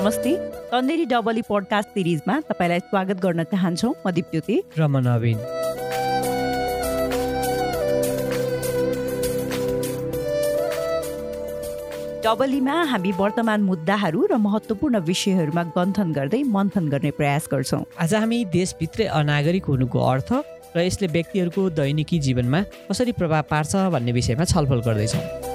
नमस्ते। तन्देरी डबली पडकास्ट सिरिजमा तपाईँलाई स्वागत गर्न चाहन्छौँ। म दिप्युति। र म नवीन। डबलीमा हामी वर्तमान मुद्दाहरू र महत्त्वपूर्ण विषयहरूमा गन्थन गर्दै मन्थन गर्ने प्रयास गर्छौँ। आज हामी देशभित्रै अनागरिक हुनुको अर्थ र यसले व्यक्तिहरूको दैनिकी जीवनमा कसरी प्रभाव पार्छ भन्ने विषयमा छलफल गर्दैछौँ।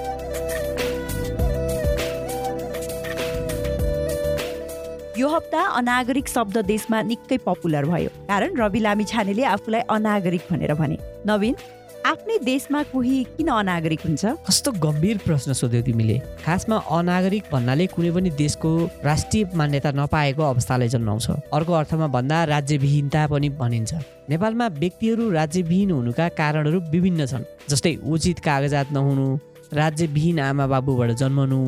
यो हप्ता अनागरिक शब्द देशमा निकै पपुलर भयो। कारण रवि लामी छानेले आफूलाई अनागरिक भनेर भने। नवीन आफ्नै देशमा कोही किन अनागरिक हुन्छ? कस्तो गम्भीर प्रश्न सोध्यौ तिमीले। खासमा अनागरिक भन्नाले कुनै पनि देशको राष्ट्रिय मान्यता नपाएको अवस्थालाई जन्माउँछ। अर्को अर्थमा भन्दा राज्यविहीनता पनि भनिन्छ। नेपालमा व्यक्तिहरू राज्यविहीन हुनुका कारणहरू विभिन्न छन्। जस्तै उचित कागजात नहुनु राज्यविहीन आमा बाबुबाट जन्मनु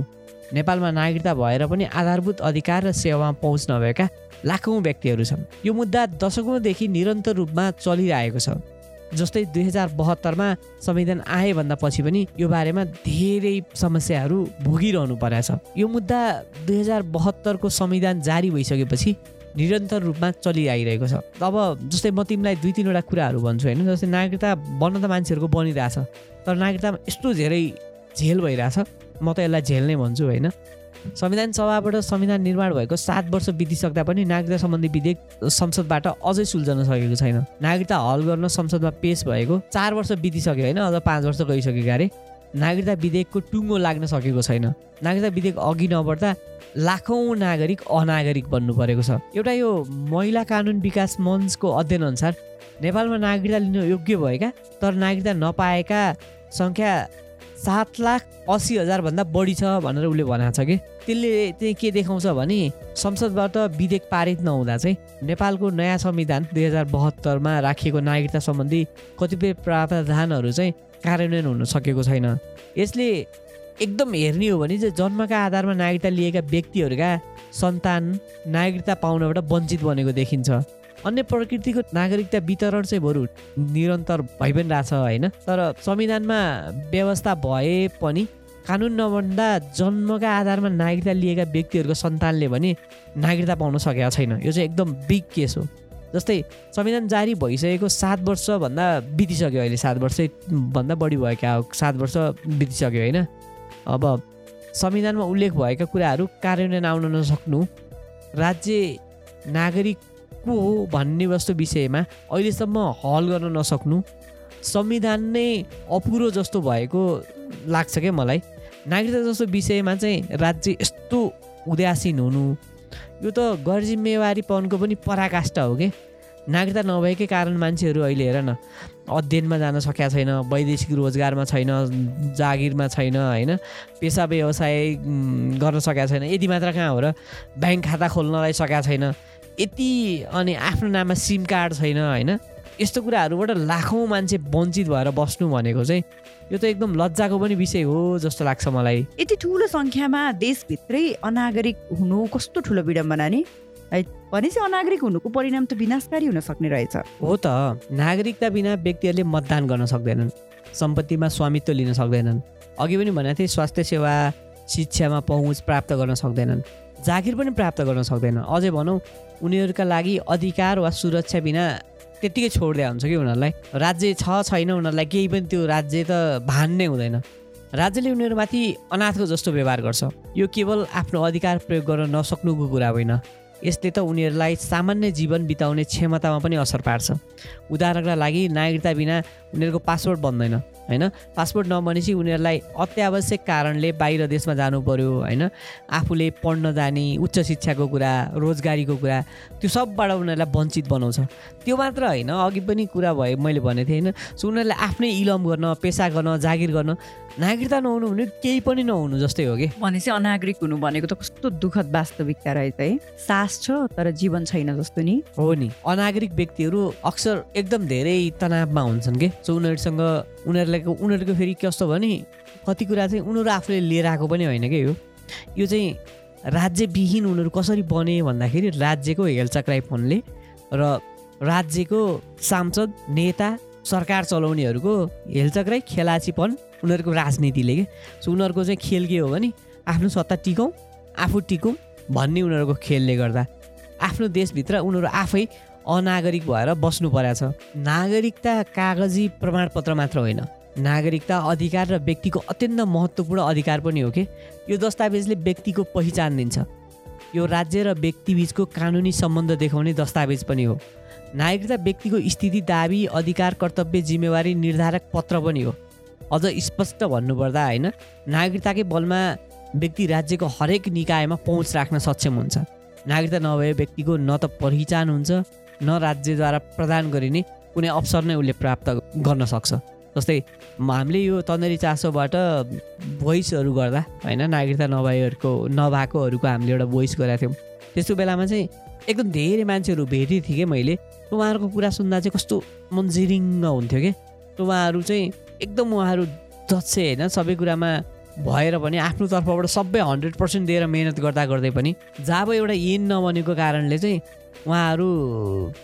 नेपालमा नागरिकता भएर पनि आधारभूत अधिकार र सेवामा पहुँच नभएका लाखौँ व्यक्तिहरू छन्। यो मुद्दा दशकौँदेखि निरन्तर रूपमा चलिरहेको छ। जस्तै दुई हजार बहत्तरमा संविधान आएभन्दा पछि पनि यो बारेमा धेरै समस्याहरू भोगिरहनु परेको छ। यो मुद्दा दुई हजार बहत्तरको संविधान जारी भइसकेपछि निरन्तर रूपमा चलिआइरहेको छ। अब जस्तै म तिमीलाई दुई तिनवटा कुराहरू भन्छु होइन जस्तै नागरिकता बन्न त मान्छेहरूको बनिरहेछ तर नागरिकतामा यस्तो धेरै झेल भइरहेछ। म त यसलाई झेल नै भन्छु होइन? संविधान सभाबाट संविधान निर्माण भएको सात वर्ष बितिसक्दा पनि नागरिकता सम्बन्धी विधेयक संसदबाट अझै सुल्झन सकेको छैन। नागरिकता हल गर्न संसदमा पेस भएको चार वर्ष बितिसक्यो होइन? अझ पाँच वर्ष गइसकेको अरे। नागरिकता विधेयकको टुङ्गो लाग्न सकेको छैन। नागरिकता विधेयक अघि नबढ्दा लाखौँ नागरिक अनागरिक बन्नु परेको छ। एउटा यो महिला कानुन विकास मञ्चको अध्ययन अनुसार नेपालमा नागरिकता लिन योग्य भएका तर नागरिकता नपाएका सङ्ख्या सात लाख असी हजारभन्दा बढी छ भनेर उसले भनेको छ कि। त्यसले चाहिँ के देखाउँछ भने संसदबाट विधेयक पारित नहुँदा चाहिँ नेपालको नयाँ संविधान दुई हजार बहत्तरमा राखिएको नागरिकता सम्बन्धी कतिपय प्रावधानहरू चाहिँ कार्यान्वयन हुन सकेको छैन। यसले एकदम हेर्ने हो भने चाहिँ जन्मका आधारमा नागरिकता लिएका व्यक्तिहरूका सन्तान नागरिकता पाउनबाट वञ्चित बनेको देखिन्छ। अन्य प्रकृतिको नागरिकता वितरण चाहिँ बरु निरन्तर भइ पनि रहेछ होइन। तर संविधानमा व्यवस्था भए पनि कानुन नबन्दा जन्मका आधारमा नागरिकता लिएका व्यक्तिहरूको सन्तानले भने नागरिकता पाउन सकेका छैन। यो चाहिँ एकदम बिग केस हो। जस्तै संविधान जारी भइसकेको सात वर्षभन्दा बितिसक्यो अहिले। सात वर्ष भन्दा बढी भयो क्या सात वर्ष बितिसक्यो होइन। अब संविधानमा उल्लेख भएका कुराहरू कार्यान्वयन आउन नसक्नु। राज्य नागरिक को हो भन्ने वस्तु विषयमा अहिलेसम्म हल गर्न नसक्नु। संविधान नै अपुरो जस्तो भएको लाग्छ क्या मलाई। नागरिकता जस्तो विषयमा चाहिँ राज्य यस्तो उदासीन हुनु यो त गैर जिम्मेवारीपनको पनि पराकाष्ठ हो कि? नागरिकता नभएकै कारण मान्छेहरू अहिले हेर न अध्ययनमा जान सकेका छैन वैदेशिक रोजगारमा छैन जागिरमा छैन होइन? पेसा व्यवसाय गर्न सकेका छैन। यति मात्र कहाँ हो र? ब्याङ्क खाता खोल्नलाई सकेका छैन। यति अनि आफ्नो नाममा सिम कार्ड छैन होइन? यस्तो कुराहरूबाट लाखौँ मान्छे वञ्चित भएर बस्नु भनेको चाहिँ यो त एकदम लज्जाको पनि विषय हो जस्तो लाग्छ मलाई। यति ठुलो सङ्ख्यामा देशभित्रै अनागरिक हुनु कस्तो ठुलो विडम्बना नि? है भनेपछि अनागरिक हुनुको परिणाम त विनाशकारी हुन सक्ने रहेछ। हो त नागरिकता बिना व्यक्तिहरूले मतदान गर्न सक्दैनन् सम्पत्तिमा स्वामित्व लिन सक्दैनन् अघि पनि भनेको थिएँ स्वास्थ्य सेवा शिक्षामा पहुँच प्राप्त गर्न सक्दैनन् जागिर पनि प्राप्त गर्न सक्दैन अझै भनौँ उनीहरूका लागि अधिकार वा सुरक्षा बिना त्यत्तिकै छोडिदिया हुन्छ कि उनीहरूलाई? राज्य छ छैन उनीहरूलाई केही पनि त्यो राज्य त भान नै हुँदैन। राज्यले उनीहरूमाथि अनाथको जस्तो व्यवहार गर्छ। यो केवल आफ्नो अधिकार प्रयोग गर्न नसक्नुको कुरा होइन। यसले त उनीहरूलाई सामान्य जीवन बिताउने क्षमतामा पनि असर पार्छ। उदाहरणका लागि नागरिकता बिना उनीहरूको पासपोर्ट बन्दैन। होइन? पासपोर्ट नबनेपछि उनीहरूलाई अत्यावश्यक कारणले बाहिर देशमा जानु पर्यो होइन? आफूले पढ्न जाने उच्च शिक्षाको कुरा रोजगारीको कुरा त्यो सबबाट उनीहरूलाई वञ्चित बनाउँछ। त्यो मात्र होइन अघि पनि कुरा भयो मैले भनेको थिएँ होइन? सो उनीहरूले आफ्नै इलम गर्न पेसा गर्न जागिर गर्न नागरिकता नहुनु भने केही पनि नहुनु जस्तै हो कि? भनेपछि अनागरिक हुनु भनेको त कस्तो दुःखद वास्तविकता रहेछ है। सास छ तर जीवन छैन जस्तो नि। हो नि। अनागरिक व्यक्तिहरू अक्सर एकदम धेरै तनावमा हुन्छन् कि? सो उनीहरूसँग उनीहरूलाई उनीहरूको फेरि कस्तो भने कति कुरा चाहिँ उनीहरू आफूले लिएर आएको पनि होइन कि यो यो चाहिँ राज्यविहीन उनीहरू कसरी बने भन्दाखेरि राज्यको हेलचक्राइ फोनले र राज्यको सांसद नेता सरकार चलाउनेहरूको हेलचक्राइ खेलाचीपन उनीहरूको राजनीतिले के? सो उनीहरूको चाहिँ खेल के हो भने आफ्नो सत्ता टिकौँ आफू टिकौँ भन्ने उनीहरूको खेलले गर्दा। आफ्नो देशभित्र उनीहरू आफै अनागरिक भएर बस्नु परेको छ। नागरिकता कागजी प्रमाणपत्र मात्र होइन। नागरिकता अधिकार र व्यक्तिको अत्यन्त महत्त्वपूर्ण अधिकार पनि हो कि? यो दस्तावेजले व्यक्तिको पहिचान दिन्छ। यो राज्य र व्यक्तिबीचको कानुनी सम्बन्ध देखाउने दस्तावेज पनि हो। नागरिकता व्यक्तिको स्थिति दाबी अधिकार कर्तव्य जिम्मेवारी निर्धारक पत्र पनि हो। अझ स्पष्ट भन्नुपर्दा होइन नागरिकताकै बलमा व्यक्ति राज्यको हरेक निकायमा पहुँच राख्न सक्षम हुन्छ। नागरिकता नभए व्यक्तिको न त पहिचान हुन्छ न राज्यद्वारा प्रदान गरिने कुनै अवसर नै उसले प्राप्त गर्न सक्छ। जस्तै हामीले यो तन्नेरी चासोबाट भोइसहरू गर्दा होइन नागरिकता नभएहरूको नभएकोहरूको हामीले एउटा भोइस गरेका थियौँ। त्यस्तो बेलामा चाहिँ एकदम धेरै मान्छेहरू भेटेको थिएँ कि मैले। उहाँहरूको कुरा सुन्दा चाहिँ कस्तो मन जिरिङ्ग हुन्थ्यो कि। उहाँहरू चाहिँ एकदम उहाँहरू जत्से होइन सबै कुरामा भएर पनि आफ्नो तर्फबाट सबै हन्ड्रेड पर्सेन्ट दिएर मिहिनेत गर्दा गर्दै पनि जब एउटा एन नबनेको कारणले चाहिँ उहाँहरू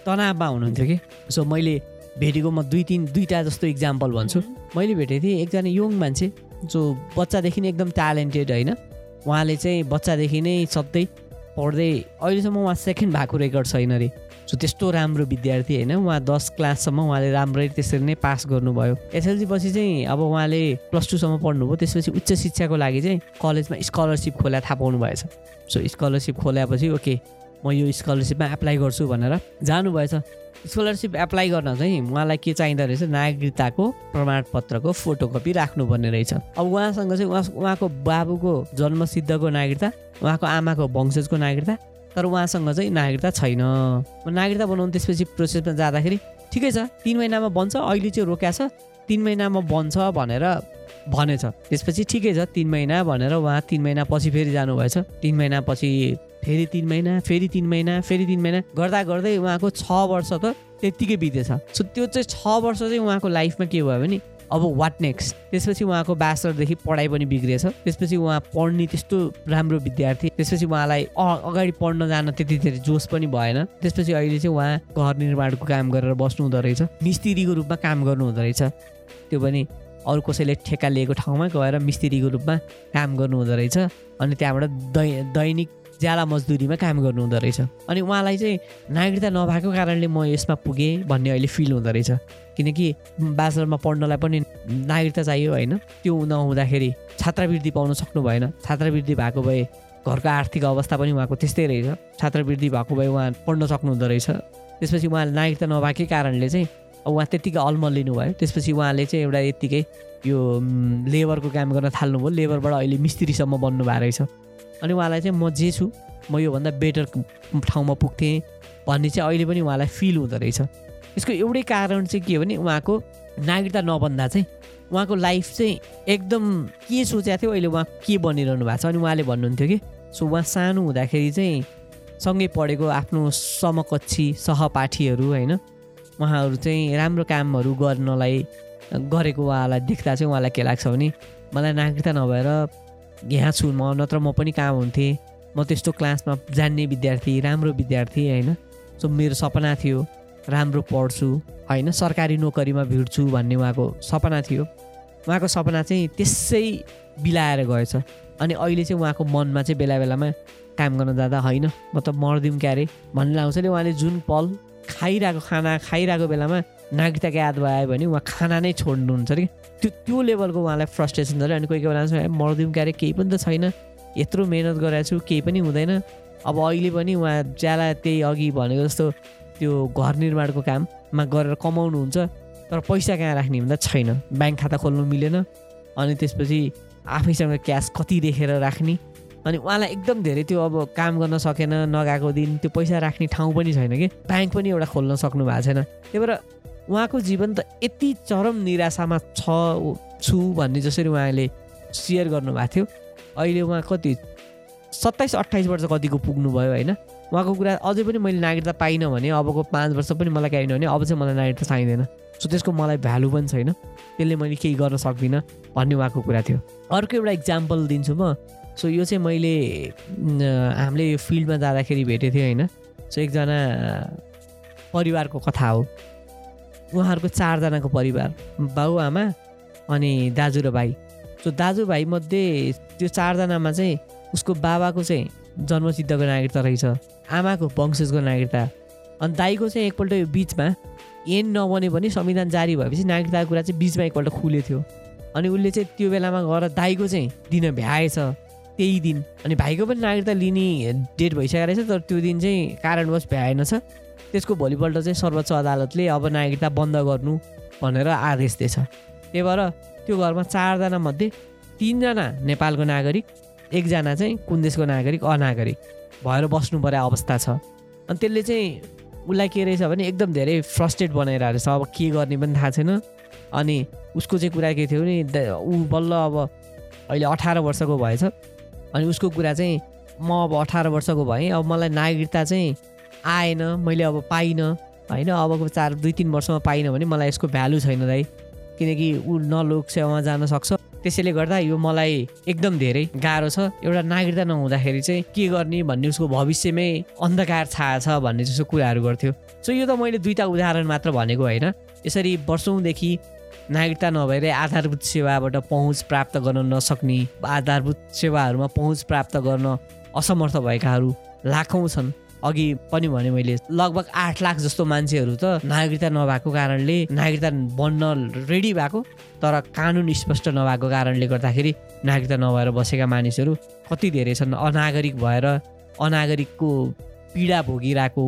तनावमा हुनुहुन्थ्यो कि? सो मैले भेटेको म दुई तिन दुईवटा जस्तो इक्जाम्पल भन्छु। मैले भेटेको थिएँ एकजना यङ मान्छे जो बच्चादेखि नै एकदम ट्यालेन्टेड होइन। उहाँले चाहिँ बच्चादेखि नै सधैँ पढ्दै अहिलेसम्म उहाँ सेकेन्ड भएको रेकर्ड छैन अरे सो त्यस्तो राम्रो विद्यार्थी होइन। उहाँ दस क्लाससम्म उहाँले राम्ररी त्यसरी नै पास गर्नुभयो। एसएलसी पछि चाहिँ अब उहाँले प्लस टूसम्म पढ्नुभयो। त्यसपछि उच्च शिक्षाको लागि चाहिँ कलेजमा स्कलरसिप खोला थाहा पाउनु भएछ। सो स्कलरसिप खोल्यापछि ओके म यो स्कलरसिपमा एप्लाई गर्छु भनेर। जानुभएछ। स्कलरसिप एप्लाई गर्न चाहिँ उहाँलाई के चाहिँदो रहेछ? नागरिकताको प्रमाणपत्रको फोटोकपी राख्नुपर्ने रहेछ। अब उहाँसँग चाहिँ उहाँ उहाँको बाबुको जन्मसिद्धको नागरिकता उहाँको आमाको वंशजको नागरिकता तर उहाँसँग चाहिँ नागरिकता छैन। नागरिकता बनाउनु त्यसपछि प्रोसेसमा जाँदाखेरि ठिकै छ। तिन महिनामा बन्छ अहिले चाहिँ रोक्या छ। तिन महिनामा बन्छ भनेर भनेछ। त्यसपछि ठिकै छ तिन महिना भनेर उहाँ तिन महिना पछि फेरि जानुभएछ। तिन महिनापछि फेरि तिन महिना फेरि तिन महिना फेरि तिन महिना। गर्दा गर्दै उहाँको छ वर्ष त त्यत्तिकै बितेछ। सो त्यो चाहिँ छ वर्ष चाहिँ उहाँको लाइफमा के भयो भने अब वाट नेक्स्ट त्यसपछि उहाँको ब्याचलरदेखि पढाइ पनि बिग्रिएछ। त्यसपछि उहाँ पढ्ने त्यस्तो राम्रो विद्यार्थी त्यसपछि उहाँलाई अगाडि पढ्न जान त्यति धेरै जोस पनि भएन। त्यसपछि अहिले चाहिँ उहाँ घर निर्माणको काम गरेर बस्नु हुँदो रहेछ। मिस्त्रीको रूपमा काम गर्नु हुँदो रहेछ। त्यो पनि अरू कसैले ठेक्का लिएको ठाउँमा गएर मिस्त्रीको रूपमा काम गर्नु हुँदो रहेछ। अनि त्यहाँबाट दै दैनिक ज्याला मजदुरीमा काम गर्नु हुँदो रहेछ। अनि उहाँलाई चाहिँ नागरिकता नभएको कारणले म यसमा पुगेँ भन्ने अहिले फिल हुँदो रहेछ। किनकि ब्याचलरमा पढ्नलाई पनि नागरिकता चाहियो होइन। त्यो नहुँदाखेरि छात्रवृत्ति पाउन सक्नु भएन। छात्रवृत्ति भएको भए घरको आर्थिक अवस्था पनि उहाँको त्यस्तै रहेछ। छात्रवृत्ति भएको भए उहाँ पढ्न सक्नुहुँदो रहेछ। त्यसपछि उहाँले नागरिकता नभएकै कारणले चाहिँ उहाँ त्यत्तिकै अल्मलिनु भयो त्यसपछि उहाँले चाहिँ एउटा यत्तिकै यो लेबरको काम गर्न थाल्नुभयो। लेबरबाट अहिले मिस्त्रीसम्म बन्नु भएको रहेछ। अनि उहाँलाई चाहिँ म जे छु म योभन्दा बेटर ठाउँमा पुग्थेँ भन्ने चाहिँ अहिले पनि उहाँलाई फिल हुँदो रहेछ। यसको एउटै कारण चाहिँ के हो भने उहाँको नागरिकता नबन्दा चाहिँ उहाँको लाइफ चाहिँ एकदम के सोचेको थियो अहिले उहाँ के बनिरहनु भएको छ अनि उहाँले भन्नुहुन्थ्यो कि सो उहाँ सानो हुँदाखेरि चाहिँ सँगै पढेको आफ्नो समकक्षी सहपाठीहरू होइन उहाँहरू चाहिँ राम्रो कामहरू गर्नलाई गरेको उहाँलाई देख्दा चाहिँ उहाँलाई के लाग्छ भने मलाई नागरिकता नभएर यहाँ छु म नत्र म पनि कहाँ हुन्थेँ? म त्यस्तो क्लासमा जान्ने विद्यार्थी राम्रो विद्यार्थी होइन? सो मेरो सपना थियो राम्रो पढ्छु होइन? सरकारी नोकरीमा भिड्छु भन्ने उहाँको सपना थियो। उहाँको सपना चाहिँ त्यसै बिलाएर गएछ। अनि अहिले चाहिँ उहाँको मनमा चाहिँ बेला बेलामा काम गर्न जाँदा होइन म त मर्दिउँ क्यारे? भन्ने लाउँछ नि उहाँले जुन पल खाइरहेको खाना खाइरहेको बेलामा नागरिकताको याद भयो भने उहाँ खाना नै छोड्नुहुन्छ कि त्यो त्यो लेभलको उहाँलाई फ्रस्ट्रेसन छ अनि कोही कोही बेला मर्दिउँ क्यारे केही पनि त छैन। यत्रो मिहिनेत गरेको छु केही पनि हुँदैन। अब अहिले पनि उहाँ ज्याला त्यही अघि भनेको जस्तो त्यो घर निर्माणको काममा गरेर कमाउनुहुन्छ तर पैसा कहाँ राख्ने भन्दा छैन। ब्याङ्क खाता खोल्नु मिलेन। अनि त्यसपछि आफैसँग क्यास कति देखेर राख्ने? अनि उहाँलाई एकदम धेरै त्यो अब काम गर्न सकेन नगएको दिन त्यो पैसा राख्ने ठाउँ पनि छैन कि। ब्याङ्क पनि एउटा खोल्न सक्नु भएको छैन। त्यही भएर उहाँको जीवन त यति चरम निराशामा छ छु भन्ने जसरी उहाँले सेयर गर्नुभएको थियो। अहिले उहाँ कति सत्ताइस अट्ठाइस वर्ष कतिको पुग्नुभयो होइन। उहाँको कुरा अझै पनि मैले नागरिकता पाइनँ भने अबको पाँच वर्ष पनि मलाई काइन भने अब चाहिँ मलाई नागरिकता चाहिँदैन। सो त्यसको मलाई भ्यालु पनि छैन। त्यसले मैले केही गर्न सक्दिनँ भन्ने उहाँको कुरा थियो। अर्को एउटा इक्जाम्पल दिन्छु म। सो यो चाहिँ मैले हामीले यो फिल्डमा जाँदाखेरि भेटेको थिएँ होइन। सो एकजना परिवारको कथा हो। उहाँहरूको चारजनाको परिवार बाबुआमा अनि दाजु र भाइ। सो दाजुभाइमध्ये त्यो चारजनामा चाहिँ उसको बाबाको चाहिँ जन्मसिद्धको नागरिकता रहेछ। आमाको वंशजको नागरिकता। अनि दाईको चाहिँ एकपल्ट यो बिचमा एन नबने पनि संविधान जारी भएपछि नागरिकताको कुरा चाहिँ बिचमा एकपल्ट खुले थियो। अनि उसले चाहिँ त्यो बेलामा गएर दाईको चाहिँ दिन भ्याएछ। त्यही दिन। अनि भाइको पनि नागरिकता लिने डेट भइसकेको रहेछ तर त्यो दिन चाहिँ कारणवश भ्याएनछ त्यसको भोलिपल्ट चाहिँ सर्वोच्च अदालतले अब नागरिकता बन्द गर्नु भनेर आदेश दिएछ। त्यही भएर त्यो घरमा चारजना मध्ये तिनजना नेपालको नागरिक एकजना चाहिँ कुन देशको नागरिक अनागरिक भएर बस्नु पर्ने अवस्था छ। अनि त्यसले चाहिँ उसलाई के रहेछ भने एकदम धेरै फ्रस्ट्रेट बनाइरहेको रहेछ। अब के गर्ने पनि थाहा छैन। अनि उसको चाहिँ कुरा के थियो भने ऊ बल्ल अब अहिले अठार वर्षको भएछ। अनि उसको कुरा चाहिँ म अब अठार वर्षको भएँ अब मलाई नागरिकता चाहिँ आएन मैले अब पाइनँ होइन? अबको चार दुई तिन वर्षमा पाइनँ भने मलाई यसको भ्यालु छैन दाइ। किनकि ऊ न लोकसेवामा जान सक्छ। त्यसैले गर्दा यो मलाई एकदम धेरै गाह्रो छ। एउटा नागरिकता नहुँदाखेरि चाहिँ के गर्ने भन्ने उसको भविष्यमै अन्धकार छाया छ भन्ने जस्तो कुराहरू गर्थ्यो। सो यो त मैले दुईवटा उदाहरण मात्र भनेको होइन। यसरी वर्षौँदेखि नागरिकता नभएर आधारभूत सेवाबाट पहुँच प्राप्त गर्न नसक्ने आधारभूत सेवाहरूमा पहुँच प्राप्त गर्न असमर्थ भएकाहरू लाखौँ छन्। अघि पनि भने मैले लगभग आठ लाख जस्तो मान्छेहरू त नागरिकता नभएको कारणले नागरिकता बन्न रेडी भएको तर कानुन स्पष्ट नभएको कारणले गर्दाखेरि नागरिकता नभएर बसेका मानिसहरू कति धेरै छन्? अनागरिक भएर अनागरिकको पीडा भोगिरहेको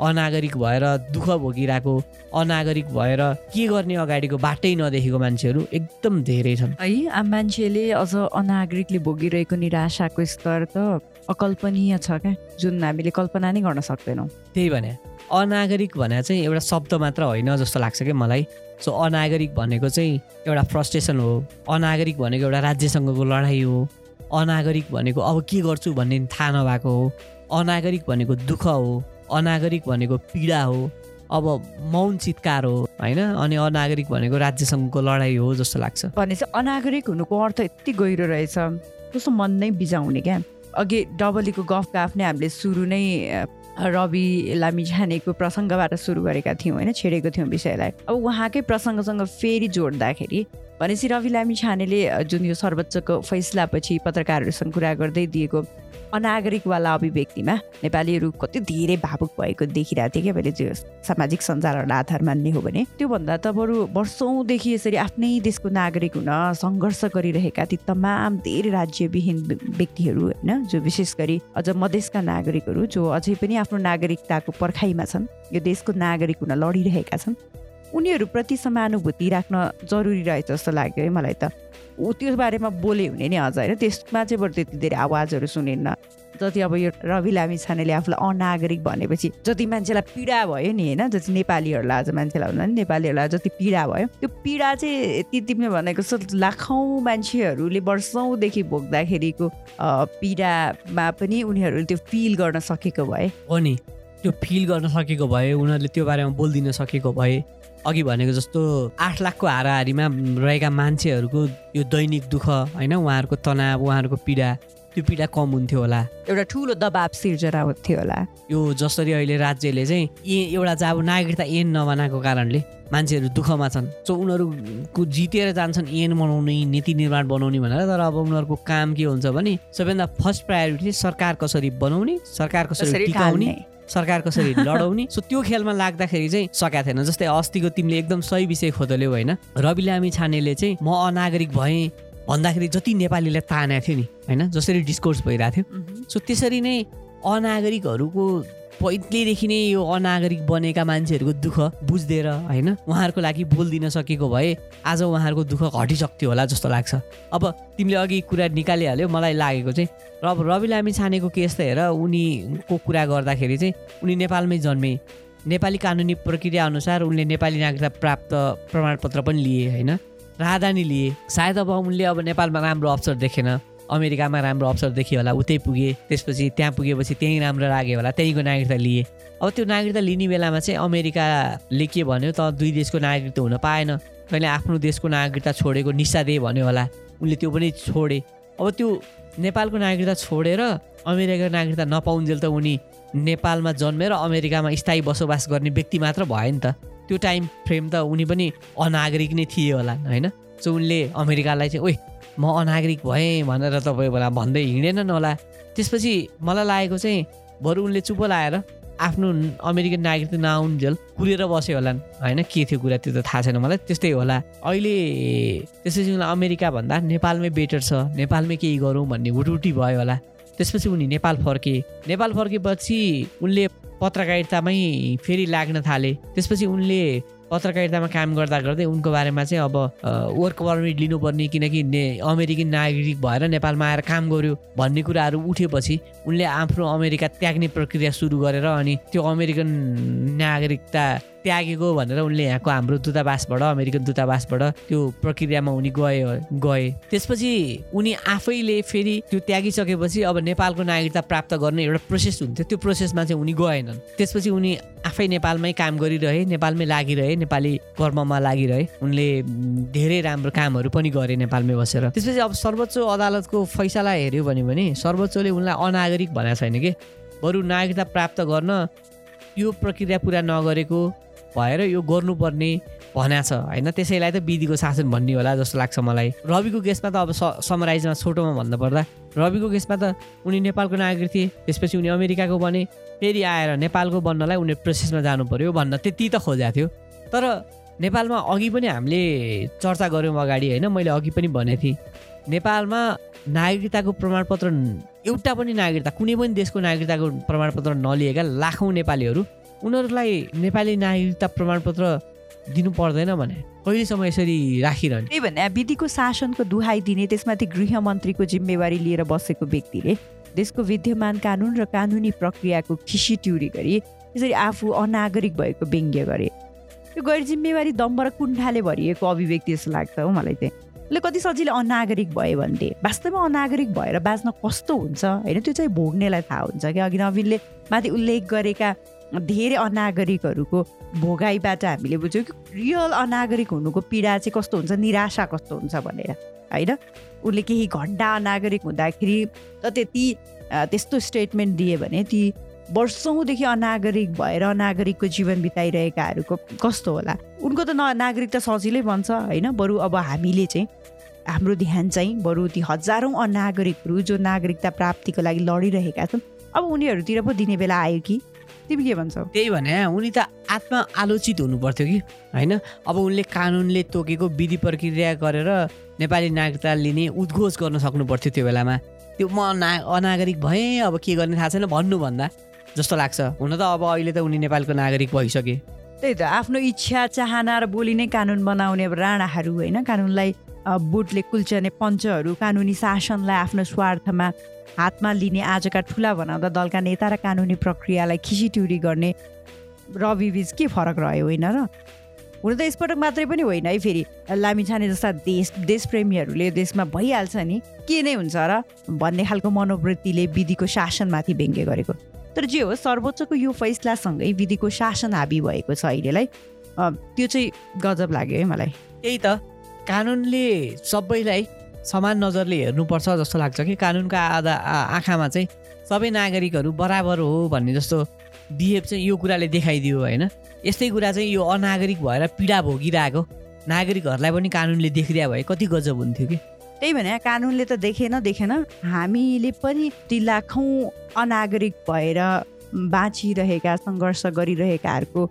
अनागरिक भएर दुःख भोगिरहेको अनागरिक भएर के गर्ने अगाडिको बाटै नदेखेको मान्छेहरू एकदम धेरै छन्। है अब मान्छेले अझ अनागरिकले भोगिरहेको निराशाको स्तर त अकल्पनीय छ क्या जुन हामीले कल्पना नै गर्न सक्दैनौँ। त्यही भने अनागरिक भने चाहिँ एउटा शब्द मात्र होइन जस्तो लाग्छ क्या मलाई। सो अनागरिक भनेको चाहिँ एउटा फ्रस्ट्रेसन हो अनागरिक भनेको एउटा राज्यसँगको लडाइँ हो अनागरिक भनेको अब के गर्छु भन्ने थाहा नभएको हो अनागरिक भनेको दुःख हो। अनागरिक भनेको पीडा हो अब मौन चित्कार हो होइन? अनि अनागरिक भनेको राज्यसँगको लडाइँ हो जस्तो लाग्छ। भने चाहिँ अनागरिक हुनुको अर्थ यति गहिरो रहेछ कस्तो मन नै बिजाउने क्या? अघि डबलीको गफका आफ्नै हामीले सुरु नै रवि लामिछानेको प्रसङ्गबाट सुरु गरेका थियौँ होइन? छेडेको थियौँ विषयलाई। अब उहाँकै प्रसङ्गसँग फेरि जोड्दाखेरि भनेपछि रवि लामिछानेले अ, जुन यो सर्वोच्चको फैसलापछि पत्रकारहरूसँग कुरा गर्दै दिएको अनागरिकवाला अभिव्यक्तिमा नेपालीहरू कति धेरै भावुक भएको देखिरहेको थिएँ क्या मैले त्यो सामाजिक सञ्जालहरूलाई आधार मान्ने हो भने। त्योभन्दा त बरु वर्षौँदेखि यसरी आफ्नै देशको नागरिक हुन सङ्घर्ष गरिरहेका ती तमाम धेरै राज्यविहीन व्य- व्यक्तिहरू होइन जो विशेष गरी अझ मधेसका नागरिकहरू जो अझै पनि आफ्नो नागरिकताको पर्खाइमा छन् यो देशको नागरिक हुन लडिरहेका छन् उनीहरूप्रति समानुभूति राख्न जरुरी रहेछ जस्तो लाग्यो है मलाई त। ऊ त्यो बारेमा बोले हुने नि अझ होइन। त्यसमा चाहिँ बरु त्यति धेरै आवाजहरू सुनिन्न। जति अब यो रवि लामी छानेले आफूलाई अनागरिक भनेपछि जति मान्छेलाई पीडा भयो नि होइन जति नेपालीहरूलाई आज मान्छेलाई भन्दा नि नेपालीहरूलाई जति पीडा भयो त्यो पीडा चाहिँ ती तिमीले भनेको जस्तो लाखौँ मान्छेहरूले वर्षौँदेखि भोग्दाखेरिको पीडामा पनि उनीहरूले त्यो फिल गर्न सकेको भए। हो नि। त्यो फिल गर्न सकेको भए उनीहरूले त्यो बारेमा बोलिदिन सकेको भए अघि भनेको जस्तो आठ लाखको हाराहारीमा रहेका मान्छेहरूको यो दैनिक दुःख होइन? उहाँहरूको तनाव उहाँहरूको पीडा त्यो पीडा कम हुन्थ्यो होला। एउटा ठुलो दबाब सिर्जना थियो होला। यो जसरी अहिले राज्यले चाहिँ ए एउटा चाहिँ अब नागरिकता ऐन नबनाएको कारणले मान्छेहरू दुःखमा छन्। सो उनीहरूको जितेर जान्छन् ऐन बनाउने नीति निर्माण बनाउने भनेर तर अब उनीहरूको काम के हुन्छ भने सबैभन्दा फर्स्ट प्रायोरिटी सरकार कसरी बनाउने सरकार कसरी टिकाउने? सरकार कसरी लडाउने। सो त्यो खेलमा लाग्दाखेरि चाहिँ सकेको थिएन। जस्तै अस्तिको तिमीले एकदम सही विषय खोतल्यौ होइन। रवि लामी छानेले चाहिँ म अनागरिक भएँ भन्दाखेरि जति नेपालीलाई तानेको थियो नि होइन? जसरी डिस्कोर्स भइरहेको थियो। सो त्यसरी नै अनागरिकहरूको पहिलेदेखि नै यो अनागरिक बनेका मान्छेहरूको दुःख बुझिदिएर होइन? उहाँहरूको लागि बोलिदिन सकेको भए आज उहाँहरूको दुःख घटिसक्थ्यो होला जस्तो लाग्छ। अब तिमीले अघि कुरा निकालिहाल्यो मलाई लागेको चाहिँ र अब रवि लामी छानेको केस त हेर उनीको कुरा गर्दाखेरि चाहिँ उनी नेपालमै जन्मे। नेपाली कानुनी प्रक्रिया अनुसार उनले नेपाली नागरिकता प्राप्त प्रमाणपत्र पनि लिए होइन? राहदानी लिए। सायद अब उनले अब नेपालमा राम्रो अवसर देखेन। अमेरिकामा राम्रो अवसर देखियो होला उतै पुगे त्यसपछि त्यहाँ पुगेपछि त्यहीँ राम्रो लाग्यो होला त्यहीँको नागरिकता लिए। अब त्यो नागरिकता लिने बेलामा चाहिँ अमेरिकाले के भन्यो त दुई देशको नागरिकता हुन पाएन। तैँले आफ्नो देशको नागरिकता छोडेको निसा दे भन्यो होला उनले त्यो पनि छोडे। अब त्यो नेपालको नागरिकता छोडेर अमेरिकाको नागरिकता नपाउन्जेल त उनी नेपालमा जन्मेर अमेरिकामा स्थायी बसोबास गर्ने व्यक्ति मात्र भयो नि त। त्यो टाइम फ्रेम त उनी पनि अनागरिक नै थिए होला होइन? सो उनले अमेरिकालाई चाहिँ ओइ म अनागरिक भएँ भनेर तपाईँ बेला भन्दै हिँडेनन् होला। त्यसपछि मलाई लागेको चाहिँ बरु उनले चुप लाएर आफ्नो अमेरिकन नागरिक नआउन्जेल कुरेर बस्यो होला होइन के थियो कुरा त्यो त थाहा छैन मलाई। त्यस्तै होला। अहिले त्यसपछि उनलाई अमेरिका भन्दा नेपालमै बेटर छ। नेपालमै केही गरौँ भन्ने हुटुटी भयो होला। त्यसपछि उनी नेपाल फर्के। नेपाल फर्केपछि उनले पत्रकारितामै फेरि लाग्न थाले। त्यसपछि उनले पत्रकारितामा काम गर्दा गर्दै उनको बारेमा चाहिँ अब वर्क पर्मिट लिनुपर्ने किनकि ने अमेरिकन नागरिक भएर नेपालमा आएर काम गर्यो भन्ने कुराहरू उठेपछि उनले आफ्नो अमेरिका त्याग्ने प्रक्रिया सुरु गरेर अनि त्यो अमेरिकन नागरिकता त्यागेको भनेर उनले यहाँको हाम्रो दूतावासबाट अमेरिकन दूतावासबाट त्यो प्रक्रियामा उनी गए गए। त्यसपछि उनी आफैले फेरि त्यो त्यागिसकेपछि अब नेपालको नागरिकता प्राप्त गर्ने एउटा प्रोसेस हुन्थ्यो। त्यो प्रोसेसमा चाहिँ उनी गएनन्। त्यसपछि उनी आफै नेपालमै काम गरिरहे नेपालमै लागिरहे नेपाली कर्ममा लागिरहे। उनले धेरै राम्रो कामहरू पनि गरे नेपालमै बसेर। त्यसपछि अब सर्वोच्च अदालतको फैसला हेऱ्यो भने सर्वोच्चले उनलाई अनागरिक भनेको छैन कि? बरु नागरिकता प्राप्त गर्न यो प्रक्रिया पुरा नगरेको भएर यो गर्नुपर्ने भन्या छ। होइन? त्यसैलाई त विधिको शासन भन्ने होला जस्तो लाग्छ मलाई। रविको केसमा त अब समराइजमा छोटोमा भन्नुपर्दा रविको केसमा त उनी नेपालको नागरिक थिए त्यसपछि उनी अमेरिकाको बने फेरि आएर नेपालको बन्नलाई उनी प्रोसेसमा जानु पर्यो भन्न त्यति त खोजेको थियो। तर नेपालमा अघि पनि हामीले चर्चा गऱ्यौँ अगाडि होइन? मैले अघि पनि भनेको थिएँ। नेपालमा नागरिकताको प्रमाणपत्र एउटा पनि नागरिकता कुनै पनि देशको नागरिकताको प्रमाणपत्र नलिएका लाखौँ नेपालीहरू उनीहरूलाई नेपाली नागरिकता प्रमाणपत्र दिनु पर्दैन भने कहिलेसम्म यसरी राखिरहने। त्यही भने विधिको शासनको दुहाई दिने त्यसमाथि गृहमन्त्रीको जिम्मेवारी लिएर बसेको व्यक्तिले देशको विद्यमान कानुन र कानुनी प्रक्रियाको खिसी ट्युरी गरी यसरी आफू अनागरिक भएको व्यङ्ग्य गरे। यो गैर जिम्मेवारी दम्ब र कुण्ठाले भरिएको अभिव्यक्ति जस्तो लाग्छ हो मलाई चाहिँ। उसले कति सजिलो अनागरिक भयो भन्थे। वास्तवमा अनागरिक भएर बाँच्न कस्तो हुन्छ? होइन त्यो चाहिँ भोग्नेलाई थाहा हुन्छ कि अघि नवीनले माथि उल्लेख गरेका धेरै अनागरिकहरूको भोगाइबाट हामीले बुझ्यौँ कि रियल अनागरिक हुनुको पीडा चाहिँ कस्तो हुन्छ निराशा कस्तो हुन्छ भनेर होइन? उसले केही घन्टा अनागरिक हुँदाखेरि त त्यति त्यस्तो स्टेटमेन्ट दिए भने ती वर्षौँदेखि अनागरिक भएर अनागरिकको जीवन बिताइरहेकाहरूको कस्तो होला? उनको त न नागरिक त सजिलै बन्छ होइन? बरु अब हामीले चाहिँ हाम्रो ध्यान चाहिँ बरु ती हजारौँ अनागरिकहरू जो नागरिकता प्राप्तिको लागि लडिरहेका छन् अब उनीहरूतिर पो दिने बेला आयो कि? तिमी के भन्छौ? त्यही भने उनी त आत्मा आलोचित हुनु पर्थ्यो कि होइन? अब उनले कानुनले तोकेको विधि प्रक्रिया गरेर नेपाली नागरिकता लिने उद्घोष गर्न सक्नु पर्थ्यो त्यो बेलामा। त्यो म ना अनागरिक भएँ अब के गर्ने थाहा छैन भन्नुभन्दा जस्तो लाग्छ। हुन त अब अहिले त उनी नेपालको नागरिक भइसके। त्यही त आफ्नो इच्छा चाहना र बोली नै कानुन बनाउने अब राणाहरू होइन? कानुनलाई बुटले कुल्चने पञ्चहरू कानुनी शासनलाई आफ्नो स्वार्थमा हातमा लिने आजका ठुला भनाउँदा दलका नेता र कानुनी प्रक्रियालाई खिचिट्युरी गर्ने रविबीच के फरक रह्यो होइन र? हुन त यसपटक मात्रै पनि होइन है फेरि। लामिछाने जस्ता देश देशप्रेमीहरूले देशमा भइहाल्छ नि। के नै हुन्छ र? भन्ने खालको मनोवृत्तिले विधिको शासनमाथि व्यङ्ग्य गरेको। तर जे हो सर्वोच्चको यो फैसलासँगै विधिको शासन हाबी भएको छ अहिलेलाई। त्यो चाहिँ गजब लाग्यो है मलाई। त्यही त। कानुनले सबैलाई समान नजरले हेर्नुपर्छ जस्तो लाग्छ कि कानुनको आधा आँखामा चाहिँ सबै नागरिकहरू बराबर हो भन्ने जस्तो बिहेभ चाहिँ यो कुराले देखाइदियो होइन? यस्तै कुरा चाहिँ यो अनागरिक भएर पीडा भोगिरहेको नागरिकहरूलाई पनि कानुनले देखिदिया भए कति गजब हुन्थ्यो कि? त्यही भने कानुनले त देखेन देखेन। हामीले पनि ती लाखौँ अनागरिक भएर बाँचिरहेका सङ्घर्ष गरिरहेकाहरूको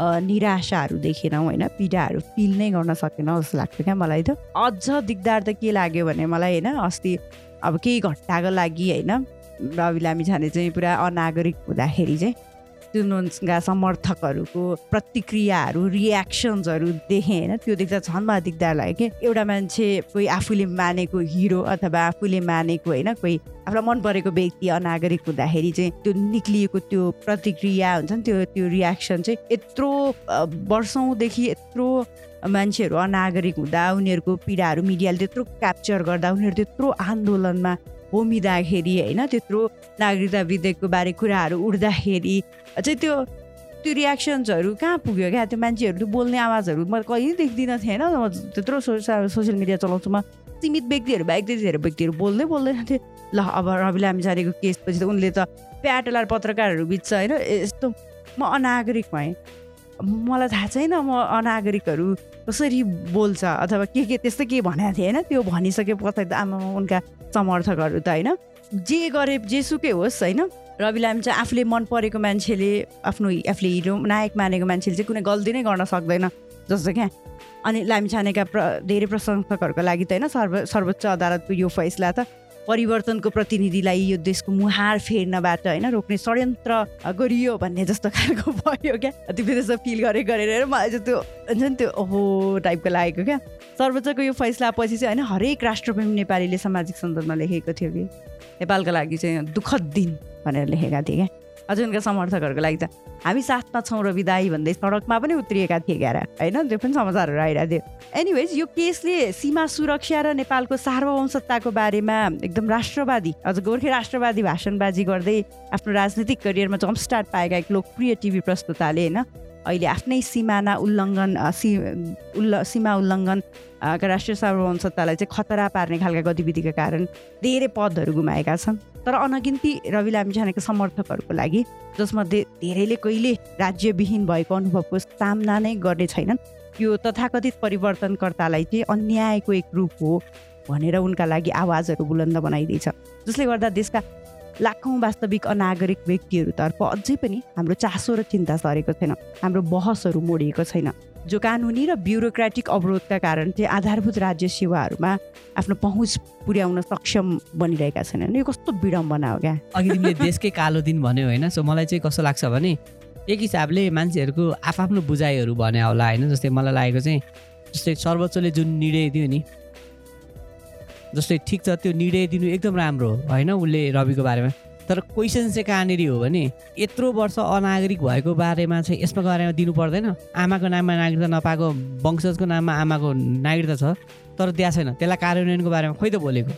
निराशाहरू देखेनौँ होइन? पीडाहरू फिल नै गर्न सकेनौँ जस्तो लाग्छ क्या मलाई त। अझ दिगदार त के लाग्यो भने मलाई होइन अस्ति अब केही घट्टाको लागि होइन रवि लामी छाने चाहिँ पुरा अनागरिक हुँदाखेरि चाहिँ जुनका समर्थकहरूको प्रतिक्रियाहरू रियाक्सन्सहरू देखेँ होइन? त्यो देख्दा झन् मलाई दिगदार लाग्यो कि एउटा मान्छे कोही आफूले मानेको हिरो अथवा आफूले मानेको होइन? कोही आफूलाई मन परेको व्यक्ति अनागरिक हुँदाखेरि चाहिँ त्यो निक्लिएको त्यो प्रतिक्रिया हुन्छ नि त्यो त्यो रियाक्सन चाहिँ यत्रो वर्षौँदेखि यत्रो मान्छेहरू अनागरिक हुँदा उनीहरूको पीडाहरू मिडियाले त्यत्रो क्याप्चर गर्दा उनीहरू त्यत्रो आन्दोलनमा होमिँदाखेरि होइन त्यत्रो नागरिकता विधेयकको बारे कुराहरू उठ्दाखेरि चाहिँ त्यो त्यो रियाक्सन्सहरू कहाँ पुग्यो क्या? त्यो मान्छेहरू बोल्ने आवाजहरू म कहिले देख्दिनँ थिएन। म त्यत्रो सोसियल सोसियल मिडिया चलाउँछु। म सीमित व्यक्तिहरू बाहेक धेरै व्यक्तिहरू बोल्दै बोल्दैन थिएँ। ल अब रवि लामिछानेको केसपछि त उनले त प्याटलार पत्रकारहरू बिच होइन यस्तो म अनागरिक भएँ। मलाई थाहा छैन म अनागरिकहरू कसरी बोल्छ अथवा के के त्यस्तो के भनेको थिएँ होइन त्यो भनिसके पछाडि त आमा उनका समर्थकहरू त होइन। जे गरे जेसुकै होस् होइन रवि लामी चाहिँ आफूले मन परेको मान्छेले आफ्नो आफूले हिरो नायक मानेको मान्छेले चाहिँ कुनै गल्ती नै गर्न सक्दैन जस्तो क्या। अनि लामी छानेका प्र धेरै प्रशंसकहरूको लागि त होइन सर्व सर्वोच्च अदालतको यो फैसला त परिवर्तनको प्रतिनिधिलाई यो देशको मुहार फेर्नबाट होइन रोक्ने षड्यन्त्र गरियो भन्ने जस्तो खालको भयो क्या। त्यो फिल गरे गरेर मलाई चाहिँ त्यो हुन्छ नि त्यो ओहो टाइपको लागेको क्या। सर्वोच्चको यो फैसला पछि चाहिँ होइन हरेक राष्ट्रप्रेमी नेपालीले सामाजिक सन्दर्भमा लेखेको थियो कि। नेपालको लागि चाहिँ दुःखद दिन भनेर लेखेका थिए क्या। अझ उनका समर्थकहरूको लागि त हामी साथमा छौँ र विदाई भन्दै सडकमा पनि उत्रिएका थिए क्यार होइन? त्यो पनि समाचारहरू आइरहेको थियो। एनिवेज यो केसले सीमा सुरक्षा र नेपालको सार्ववंशताको बारेमा एकदम राष्ट्रवादी अझ गोर्खे राष्ट्रवादी भाषणबाजी गर्दै आफ्नो राजनीतिक करियरमा जम्प स्टार्ट पाएका एक लोकप्रिय टिभी प्रस्तुताले होइन अहिले आफ्नै सिमाना उल्लङ्घन सि उल्ल सीमा उल्लङ्घन राष्ट्रिय सार्ववंशतालाई चाहिँ खतरा पार्ने खालका गतिविधिका कारण धेरै पदहरू गुमाएका छन्। तर अनगिन्ती रवि लामिछानेको समर्थकहरूको लागि जसमध्ये धेरैले कहिले राज्यविहीन भएको अनुभवको सामना नै गर्ने छैनन् यो तथाकथित परिवर्तनकर्तालाई चाहिँ अन्यायको एक रूप हो भनेर उनका लागि आवाजहरू बुलन्द बनाइदिएछ जसले गर्दा देशका लाखौँ वास्तविक अनागरिक व्यक्तिहरूतर्फ अझै पनि हाम्रो चासो र चिन्ता सरेको छैन हाम्रो बहसहरू मोडिएको छैन। जो कानुनी र ब्युरोक्रेटिक अवरोधका कारण चाहिँ आधारभूत राज्य सेवाहरूमा आफ्नो पहुँच पुर्याउन सक्षम बनिरहेका छैनन्। यो कस्तो विडम्बना हो क्या? अघि तिमीले देशकै कालो दिन भन्यो होइन सो मलाई चाहिँ कस्तो लाग्छ भने एक हिसाबले मान्छेहरूको आफआफ्नो बुझाइहरू भने होला होइन जस्तै मलाई लागेको चाहिँ जस्तै सर्वोच्चले जुन निर्णय दियो नि जस्तै ठिक छ त्यो निर्णय दिनु एकदम राम्रो हो होइन उसले रविको बारेमा। तर क्वेसन चाहिँ कहाँनिर हो भने यत्रो वर्ष अनागरिक भएको बारेमा चाहिँ यसमा बारेमा दिनु पर्दैन। आमाको नाममा नागरिकता नपाएको वंशजको नाममा आमाको नागरिकता छ तर दिएको छैन। त्यसलाई कार्यान्वयनको बारेमा खोइ त बोलेको।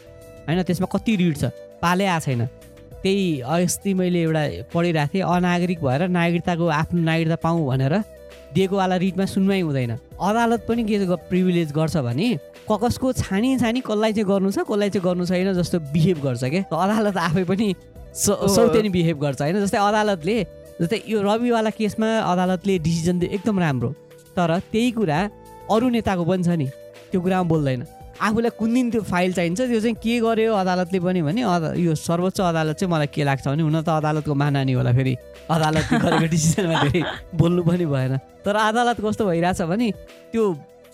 होइन त्यसमा कति रिड छ? पाले आएको छैन। त्यही अस्ति मैले एउटा पढिरहेको थिएँ अनागरिक भएर नागरिकताको आफ्नो नागरिकता पाऊँ भनेर दिएकोवाला रिटमा सुनवाई हुँदैन। अदालत पनि के प्रिभिलेज गर्छ भने ककसको छानी छानी कसलाई चाहिँ गर्नु छ कसलाई चाहिँ गर्नु छैन जस्तो बिहेभ गर्छ क्या अदालत आफै पनि सौतेनी बिहेभ गर्छ होइन? जस्तै अदालतले जस्तै यो रविवाला केसमा अदालतले डिसिजन दियो एकदम राम्रो। तर त्यही कुरा अरू नेताको पनि छ नि त्यो कुरामा बोल्दैन। आफूलाई कुन दिन त्यो फाइल चाहिन्छ त्यो चाहिँ के गर्यो अदालतले पनि भने यो सर्वोच्च अदालत चाहिँ मलाई के लाग्छ भने हुन त अदालतको महानानी होला फेरि। अदालतले गरेको डिसिजनमा धेरै बोल्नु पनि भएन। तर अदालत कस्तो भइरहेछ भने त्यो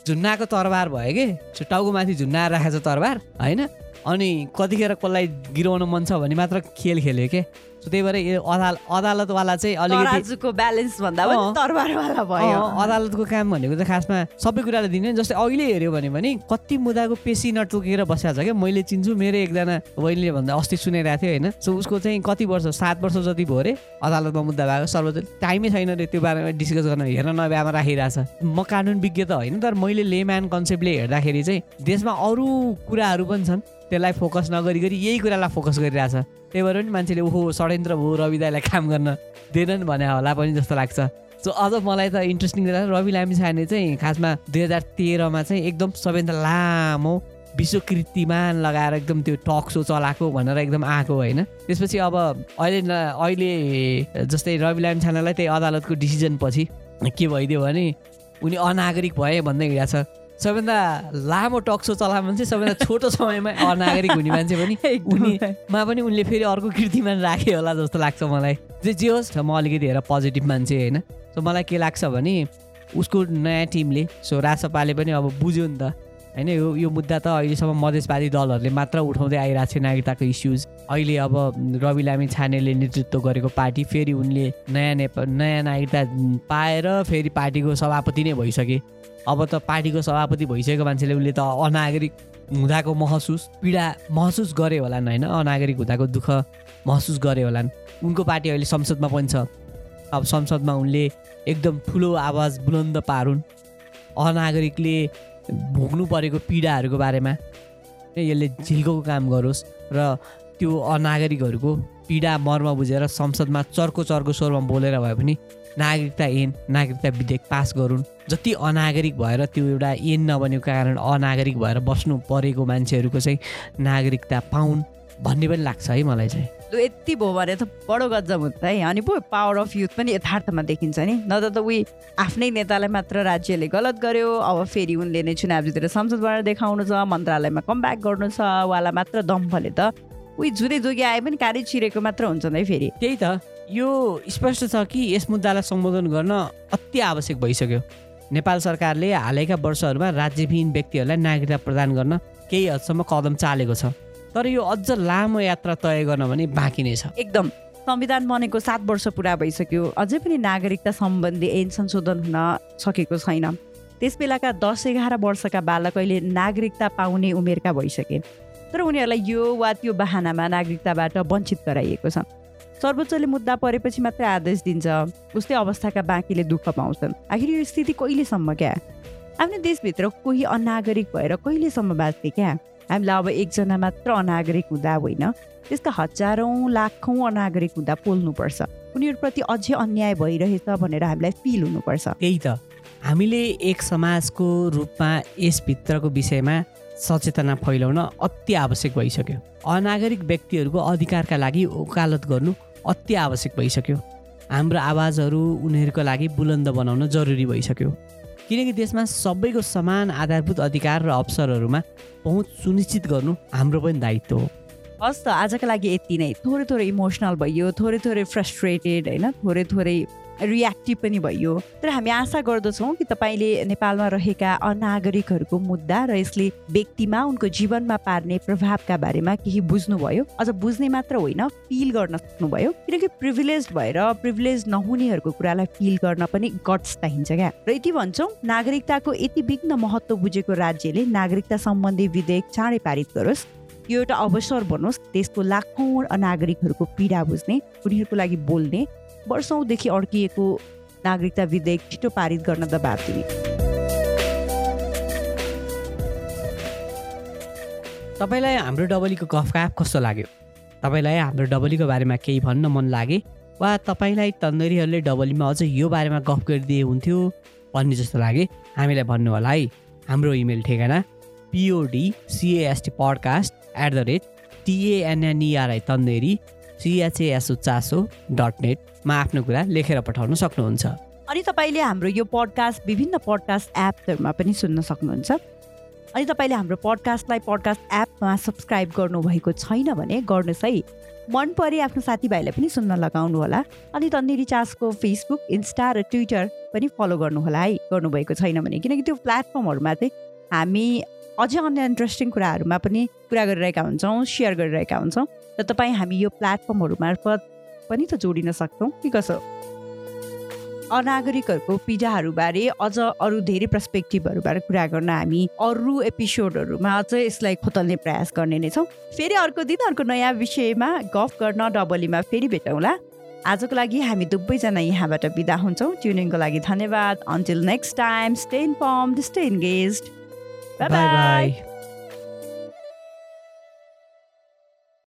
झुन्नाको तरबार भयो कि? टाउको माथि झुन्नाएर राखेको छ तरबार होइन? अनि कतिखेर कसलाई गिराउन मन छ भने मात्र खेल खेल्यो के? सो त्यही भएर यो अदाल अदालतवाला चाहिँ अलिकति ब्यालेन्स भन्दा भयो। अदालतको काम भनेको चाहिँ खासमा सबै कुरालाई दिने जस्तै अहिले हेऱ्यो भने पनि कति मुद्दाको पेसी नटोकेर बसिरहेको छ क्या? मैले चिन्छु मेरो एकजना बहिनीले भन्दा अस्ति सुनाइरहेको थियो होइन? सो उसको चाहिँ कति वर्ष सात वर्ष जति भयो अरे अदालतमा मुद्दा भएको सर्वोच्च टाइमै छैन अरे त्यो बारेमा डिस्कस गर्न हेर्न नभ्यामा राखिरहेछ। म कानुन विज्ञ त होइन तर मैले लेम्यान कन्सेप्टले हेर्दाखेरि चाहिँ देशमा अरू कुराहरू पनि छन्। त्यसलाई फोकस नगरी यही कुरालाई फोकस गरिरहेछ। त्यही भएर पनि मान्छेले ओहो षड्यन्त्र भयो रवि दाईलाई काम गर्न दिएनन् भने होला पनि जस्तो लाग्छ। सो अझ मलाई त इन्ट्रेस्टिङ रवि लामी छाने चाहिँ खासमा दुई हजार तेह्रमा चाहिँ एकदम सबैभन्दा लामो विश्व लगाएर एकदम त्यो टक सो चलाएको भनेर एकदम आएको होइन। त्यसपछि अब अहिले अहिले जस्तै रवि लामी छानालाई त्यही अदालतको डिसिजन पछि के भइदियो भने उनी अनागरिक भए भन्दै हिँडेको छ। सबैभन्दा लामो टक्सो चला मान्छे सबैभन्दा छोटो समयमा अनागरिक हुने मान्छे पनि उनीमा पनि उनले फेरि अर्को कृतिमान राखे होला जस्तो लाग्छ मलाई। जे जे होस् म अलिकति हेर पोजिटिभ मान्छे होइन। सो मलाई के लाग्छ भने उसको नयाँ टिमले सो राजसपाले पनि अब बुझ्यो नि त। होइन यो यो मुद्दा त अहिलेसम्म मधेसवादी दलहरूले मात्र उठाउँदै आइरहेको छ नागरिकताको इस्युज अहिले अब रवि लामी छानेले नेतृत्व गरेको पार्टी फेरि उनले नयाँ नेपाल नयाँ नागरिकता पाएर फेरि पार्टीको सभापति नै भइसके। अब त पार्टीको सभापति भइसकेको मान्छेले उसले त अनागरिक हुँदाको महसुस पीडा महसुस गरे होलान् होइन? अनागरिक हुँदाको दुःख महसुस गरे होलान्। उनको पार्टी अहिले संसदमा पनि छ। अब संसदमा उनले एकदम ठुलो आवाज बुलन्द पारुन्। अनागरिकले भोग्नु परेको पीडाहरूको बारेमा। यसले झिल्को काम गरोस् र त्यो अनागरिकहरूको पीडा मर्म बुझेर संसदमा चर्को चर्को स्वरमा बोलेर भए पनि नागरिकता ऐन नागरिकता विधेयक पास गरून्। जति अनागरिक भएर त्यो एउटा ऐन नबनेको कारण अनागरिक भएर बस्नु परेको मान्छेहरूको चाहिँ नागरिकता पाउन् भन्ने पनि लाग्छ है मलाई चाहिँ। लु यति भयो भने त बडो गजब हुन्छ है। अनि पो पावर अफ युथ पनि यथार्थमा देखिन्छ नि। न त उही आफ्नै नेतालाई मात्र राज्यले गलत गर्यो अब फेरि उनले नै चुनाव जितेर संसदबाट देखाउनु छ मन्त्रालयमा कमब्याक गर्नु छ वाला मात्र दम्भले त। उही जुरे जोगी आए पनि कार्य छिरेको मात्र हुन्छ नै फेरि। त्यही त। यो स्पष्ट छ कि यस मुद्दालाई सम्बोधन गर्न अति आवश्यक भइसक्यो। नेपाल सरकारले हालैका वर्षहरूमा राज्यविहीन व्यक्तिहरूलाई नागरिकता प्रदान गर्न केही हदसम्म कदम चालेको छ। तर यो अझ लामो यात्रा तय गर्न भने बाँकी नै छ। एकदम। संविधान बनेको सात वर्ष पुरा भइसक्यो। अझै पनि नागरिकता सम्बन्धी ऐन संशोधन हुन सकेको छैन। त्यस बेलाका दस एघार वर्षका बालक अहिले नागरिकता पाउने उमेरका भइसके। तर उनीहरूलाई यो वा त्यो बाहनामा नागरिकताबाट वञ्चित गराइएको छ। सर्वोच्चले मुद्दा परेपछि मात्रै आदेश दिन्छ। उस्तै अवस्थाका बाँकीले दुःख पाउँछन्। आखिर यो स्थिति कहिलेसम्म क्या? आफ्नो देशभित्र कोही अनागरिक भएर कहिलेसम्म बाँच्ने क्या? हामीलाई अब एकजना मात्र अनागरिक हुँदा होइन त्यसका हजारौँ लाखौँ अनागरिक हुँदा पोल्नुपर्छ। उनीहरूप्रति अझै अन्याय भइरहेछ भनेर हामीलाई फिल हुनुपर्छ। त्यही त। हामीले एक समाजको रूपमा यसभित्रको विषयमा सचेतना फैलाउन अति आवश्यक भइसक्यो। अनागरिक व्यक्तिहरूको अधिकारका लागि वकालत गर्नु अति आवश्यक भइसक्यो। हाम्रो आवाजहरू उनीहरूको लागि बुलन्द बनाउन जरुरी भइसक्यो। किनकि देशमा सबैको समान आधारभूत अधिकार र अवसरहरूमा पहुँच सुनिश्चित गर्नु हाम्रो पनि दायित्व हो। हस् त आजको लागि यति नै। थोरै थोरै इमोसनल भइयो थोरै थोरै फ्रस्ट्रेटेड होइन? थोरै थोरै रियाक्टिभ पनि भइयो तर हामी आशा गर्दछौँ कि तपाईँले नेपालमा रहेका अनागरिकहरूको मुद्दा र यसले व्यक्तिमा उनको जीवनमा पार्ने प्रभावका बारेमा केही बुझ्नुभयो? अझ बुझ्ने मात्र होइन फिल गर्न सक्नुभयो। किनकि प्रिभिलेज भएर प्रिभिलेज नहुनेहरूको कुरालाई फिल गर्न पनि गट्स चाहिन्छ क्या। र यति भन्छौँ नागरिकताको यति विघ्न महत्त्व बुझेको राज्यले नागरिकता सम्बन्धी विधेयक चाँडै पारित गरोस्। यो एउटा अवसर बनोस् देशको लाखौँ नागरिकहरूको पीडा बुझ्ने उनीहरूको लागि बोल्ने वर्षौँदेखि अड्किएको नागरिकता विधेयक छिटो पारित गर्न दबाब दिने। तपाईँलाई हाम्रो डबलीको गफ काफ कस्तो लाग्यो? तपाईँलाई हाम्रो डबलीको बारेमा केही भन्न मन लागे? वा तपाईँलाई तन्दरीहरूले डबलीमा अझ यो बारेमा गफ गरिदिए हुन्थ्यो भन्ने जस्तो लागे? हामीलाई भन्नु होला है। हाम्रो इमेल ठेगाना P O D C A S T podcast at the rate T N N E R I Tanneri C H S O Chaso dot नेटमा आफ्नो कुरा लेखेर पठाउन सक्नुहुन्छ। अनि तपाईँले हाम्रो यो पडकास्ट विभिन्न पडकास्ट एपहरूमा पनि सुन्न सक्नुहुन्छ। अनि तपाईँले हाम्रो पडकास्टलाई पडकास्ट एपमा सब्सक्राइब गर्नुभएको छैन भने गर्नुहोस् है मन परे आफ्नो साथीभाइलाई पनि सुन्न लगाउनु होला। अनि तन्नेरी चासको फेसबुक इन्स्टा र ट्विटर पनि फलो गर्नुहोला है। गर्नुभएको छैन भने। किनकि त्यो प्लेटफर्महरूमा चाहिँ हामी अझै अन्य इन्ट्रेस्टिङ कुराहरूमा पनि कुरा गरिरहेका हुन्छौँ सेयर गरिरहेका हुन्छौँ। र तपाईँ हामी यो प्लेटफर्महरू मार्फत पनि त जोडिन सक्छौँ। कि कसो? अनागरिकहरूको पीडाहरूबारे अझ अरू धेरै पर्सपेक्टिभहरूबारे कुरा गर्न हामी अरू एपिसोडहरूमा अझै यसलाई खोतल्ने प्रयास गर्ने नै छौँ। फेरि अर्को दिन अर्को नयाँ विषयमा गफ गर्न डबलीमा फेरि भेटौँला। आजको लागि हामी दुवैजना यहाँबाट बिदा हुन्छौँ। ट्युनिङको लागि धन्यवाद। Until next time stay inform stay engage bye bye